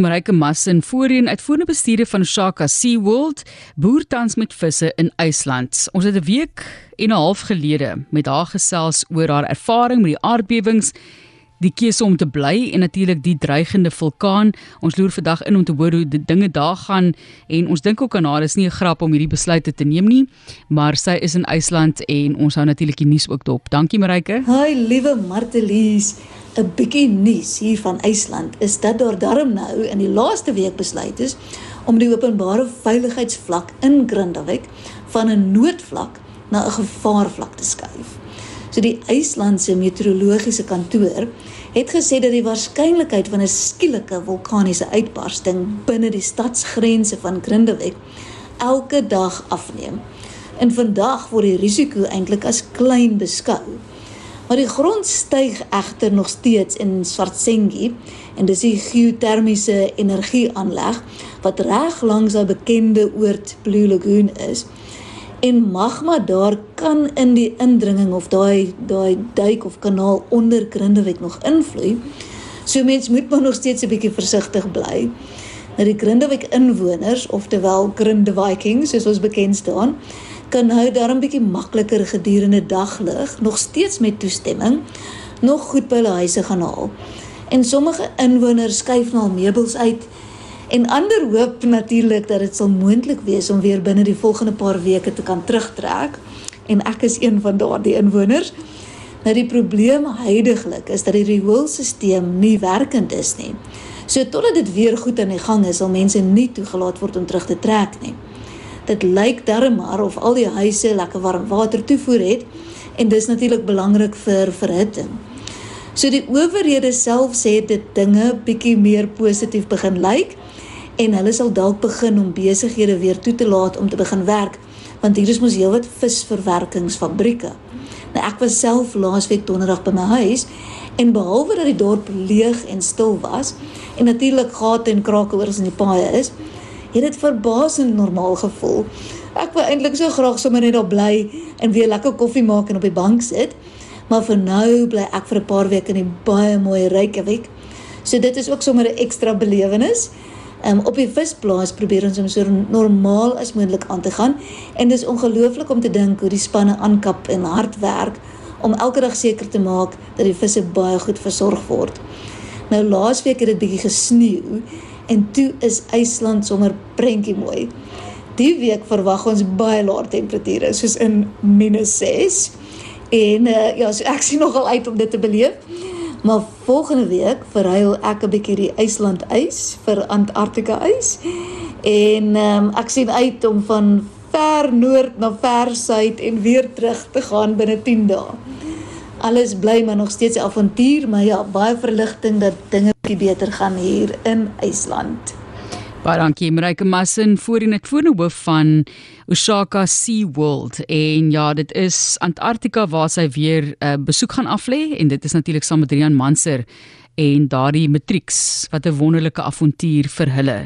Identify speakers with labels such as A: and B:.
A: Marike Massin, voorheen uitvoerende bestuurder van Shaka SeaWorld, boer tans met visse in IJsland. Ons het 'n week en 'n half gelede met haar gesels oor haar ervaring met die aardbewings, die keuse om te bly en natuurlik die dreigende vulkaan. Ons loer vandag in om te hoor hoe die dinge daar gaan en ons dink ook aan haar is nie 'n grap om hierdie besluite te neem nie, maar sy is in IJsland en ons hou natuurlik die nuus ook dop. Dankie Marike.
B: Hi liewe Martelies. 'n bietjie nuus hier van IJsland is dat daar darm nou in die laaste week besluit is om die openbare veiligheidsvlak in Grindavik van 'n noodvlak na 'n gevaarvlak te skuif. So die IJslandse meteorologiese kantoor het gesê dat die waarskynlikheid van 'n skielike vulkaniese uitbarsting binne die stadsgrense van Grindavik elke dag afneem. En vandag word die risiko eintlik as klein beskou. Maar die grond styg egter nog steeds in Swartsengi en dis die geotermiese energieaanleg wat reg langs daai bekende oord Blue Lagoon is. En magma daar kan in die indringing of daai daai duik of kanaal onder Grindavik nog invloei. So mens moet maar nog steeds 'n bietjie versigtig bly. Nou die Grindavik inwoners, oftewel Grindavikings soos ons bekend staan, kan nou daarom bietjie makliker gedurende daglig nog steeds met toestemming nog goed by hulle huise gaan haal. En sommige inwoners skuif nou meubels uit en ander hoop natuurlik dat dit sal moontlik wees om weer binne die volgende paar weke te kan terugtrek en ek is een van daardie inwoners. Nou die probleem heidaglik is dat die rioolstelsel nie werkend is nie. So totdat dit weer goed aan die gang is, sal mense nie toegelaat word om terug te trek nie dit lyk darm maar of al die huise lekker warm water toevoer het en dis natuurlik belangrik vir verhitting. So die owerhede self sê dit dinge bietjie meer positief begin lyk en hulle sal dalk begin om besighede weer toe te laat om te begin werk want hier is mos heelwat visverwerkingsfabrieke. Nou ek was self laasweek donderdag by my huis en behalwe dat die dorp leeg en stil was en natuurlik gate en krake oor in die paaie is, het dit verbasend normaal gevoel. Ek wou eintlik so graag sommer net daar bly en weer lekker koffie maak en op die bank sit. Maar vir nou bly ek vir 'n paar weke in die baie mooi Reykjavik. So dit is ook sommer 'n ekstra belewenis. Um, op die visplaas probeer ons om so normaal as moontlik aan te gaan en dis ongelooflik om te dink hoe die spanne aankap en hard werk om elke dag seker te maak dat die visse baie goed versorg word. Nou laasweek het dit bietjie gesneeu en toe is IJsland sommer prentjie mooi. Die week verwag ons baie lae temperature soos in -6. En uh, ja, so ek sien nogal uit om dit te beleef. Maar volgende week verhuil ek 'n bietjie die IJsland ys vir Antarktika ys. En um, ek sien uit om van ver noord na ver suid en weer terug te gaan binne 10 dae. Alles bly maar nog steeds 'n avontuur, maar ja, baie verligting dat dinge bietjie beter gaan hier in IJsland.
A: Baie dankie Marike Massin voor in het voorhoof van Osaka Sea World en ja dit is Antarktika waar sy weer 'n uh, besoek gaan aflê en dit is natuurlik saam met Rian Manser en daardie matrieks wat 'n wonderlike avontuur vir hulle